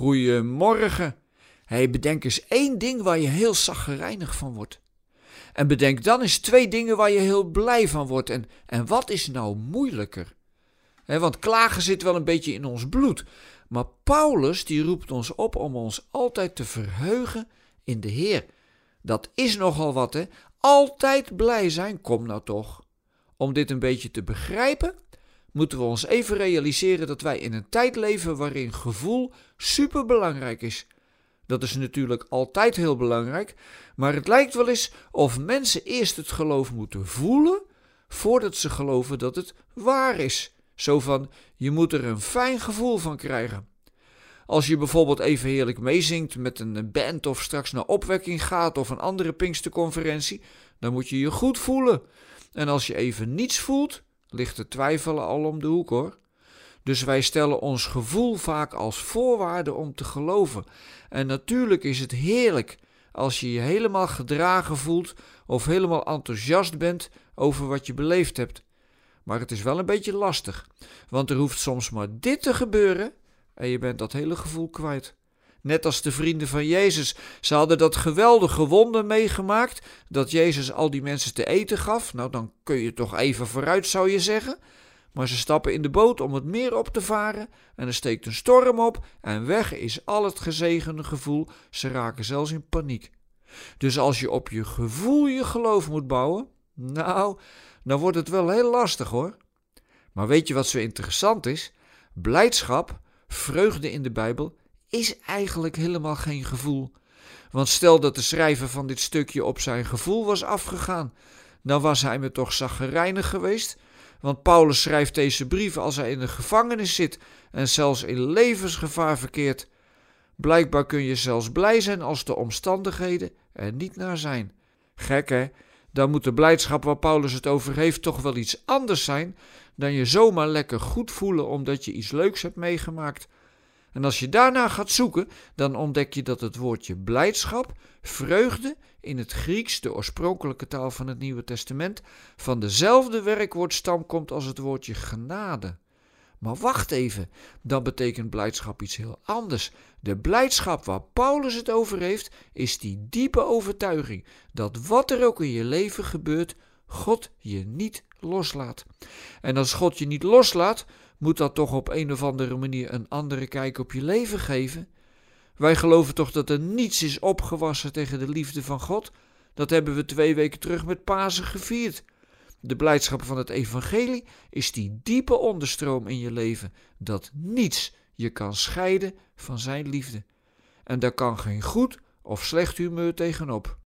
Goeiemorgen. Hey, bedenk eens één ding waar je heel zaggerijnig van wordt. En bedenk dan eens twee dingen waar je heel blij van wordt. En, en wat is nou moeilijker? want klagen zit wel een beetje in ons bloed. Maar Paulus die roept ons op om ons altijd te verheugen in de Heer. Dat is nogal wat, hè? Altijd blij zijn, kom nou toch. Om dit een beetje te begrijpen, moeten we ons even realiseren dat wij in een tijd leven waarin gevoel superbelangrijk is. Dat is natuurlijk altijd heel belangrijk, maar het lijkt wel eens of mensen eerst het geloof moeten voelen voordat ze geloven dat het waar is. Zo van, je moet er een fijn gevoel van krijgen. Als je bijvoorbeeld even heerlijk meezingt met een band of straks naar opwekking gaat of een andere Pinksterconferentie, dan moet je je goed voelen. En als je even niets voelt, ligt de twijfelen al om de hoek hoor. Dus wij stellen ons gevoel vaak als voorwaarde om te geloven. En natuurlijk is het heerlijk als je je helemaal gedragen voelt of helemaal enthousiast bent over wat je beleefd hebt. Maar het is wel een beetje lastig, want er hoeft soms maar dit te gebeuren en je bent dat hele gevoel kwijt. Net als de vrienden van Jezus. Ze hadden dat geweldige wonder meegemaakt. Dat Jezus al die mensen te eten gaf. Nou, dan kun je toch even vooruit, zou je zeggen. Maar ze stappen in de boot om het meer op te varen. En er steekt een storm op. En weg is al het gezegende gevoel. Ze raken zelfs in paniek. Dus als je op je gevoel je geloof moet bouwen. Nou, dan wordt het wel heel lastig hoor. Maar weet je wat zo interessant is? Blijdschap, vreugde in de Bijbel is eigenlijk helemaal geen gevoel. Want stel dat de schrijver van dit stukje op zijn gevoel was afgegaan, dan was hij me toch zaggerijnig geweest. Want Paulus schrijft deze brief als hij in de gevangenis zit en zelfs in levensgevaar verkeert. Blijkbaar kun je zelfs blij zijn als de omstandigheden er niet naar zijn. Gek hè? Dan moet de blijdschap waar Paulus het over heeft toch wel iets anders zijn dan je zomaar lekker goed voelen omdat je iets leuks hebt meegemaakt. En als je daarna gaat zoeken, dan ontdek je dat het woordje blijdschap, vreugde, in het Grieks, de oorspronkelijke taal van het Nieuwe Testament, van dezelfde werkwoordstam komt als het woordje genade. Maar wacht even, dan betekent blijdschap iets heel anders. De blijdschap waar Paulus het over heeft, is die diepe overtuiging dat wat er ook in je leven gebeurt, God je niet loslaat. En als God je niet loslaat, moet dat toch op een of andere manier een andere kijk op je leven geven? Wij geloven toch dat er niets is opgewassen tegen de liefde van God? Dat hebben we twee weken terug met Pasen gevierd. De blijdschap van het evangelie is die diepe onderstroom in je leven dat niets je kan scheiden van zijn liefde. En daar kan geen goed of slecht humeur tegenop.